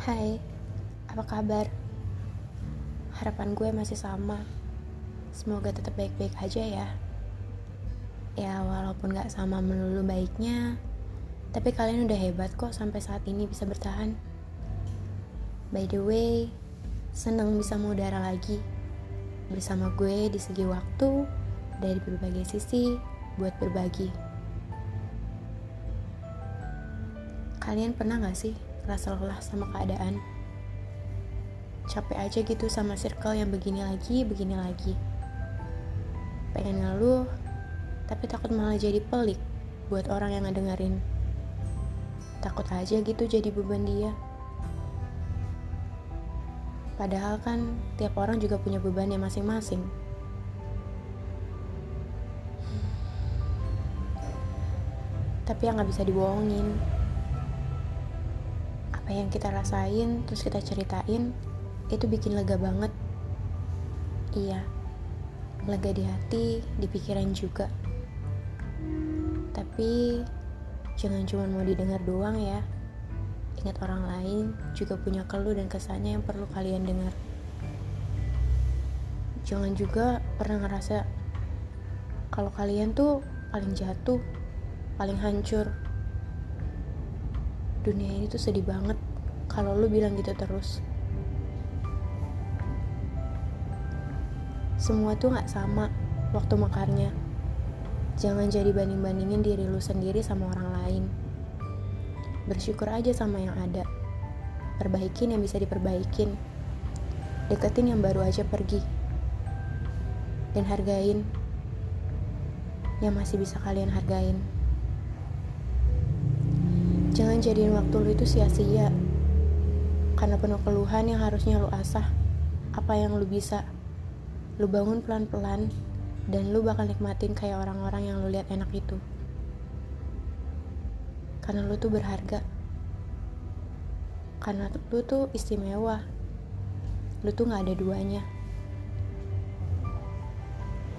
Hai, apa kabar? Harapan gue masih sama. Semoga tetap baik-baik aja ya. Ya, walaupun gak sama melulu baiknya, tapi kalian udah hebat kok sampai saat ini bisa bertahan. By the way, seneng bisa mengudara lagi bersama gue di segi waktu dari berbagai sisi buat berbagi. Kalian pernah gak sih rasa lelah sama keadaan. Capek aja gitu sama circle yang begini lagi, begini lagi. Pengen ngeluh, tapi takut malah jadi pelik buat orang yang ngedengerin. Takut aja gitu jadi beban dia. Padahal kan tiap orang juga punya bebannya masing-masing. Tapi yang gak bisa dibohongin, apa yang kita rasain terus kita ceritain itu bikin lega banget. Iya lega di hati di pikiran juga. Tapi jangan cuma mau didengar doang ya. Ingat orang lain juga punya keluh dan kesannya yang perlu kalian dengar. Jangan juga pernah ngerasa kalau kalian tuh paling jatuh paling hancur dunia ini tuh sedih banget kalau lu bilang gitu terus. Semua tuh gak sama waktu makarnya. Jangan jadi banding-bandingin diri lu sendiri sama orang lain. Bersyukur aja sama yang ada. Perbaikin yang bisa diperbaikin. Deketin yang baru aja pergi. Dan hargain yang masih bisa kalian hargain Jangan jadiin waktu lu itu sia-sia. Karena penuh keluhan yang harusnya lu asah. Apa yang lu bisa. Lu bangun pelan-pelan dan lu bakal nikmatin kayak orang-orang yang lu lihat enak itu. Karena lu tuh berharga. Karena lu tuh istimewa. Lu tuh gak ada duanya.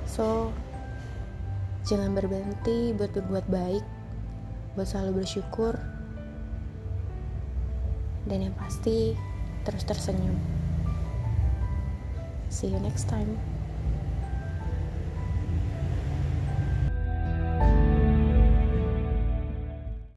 So, jangan berhenti buat berbuat baik, buat selalu bersyukur, dan yang pasti terus tersenyum. See you next time.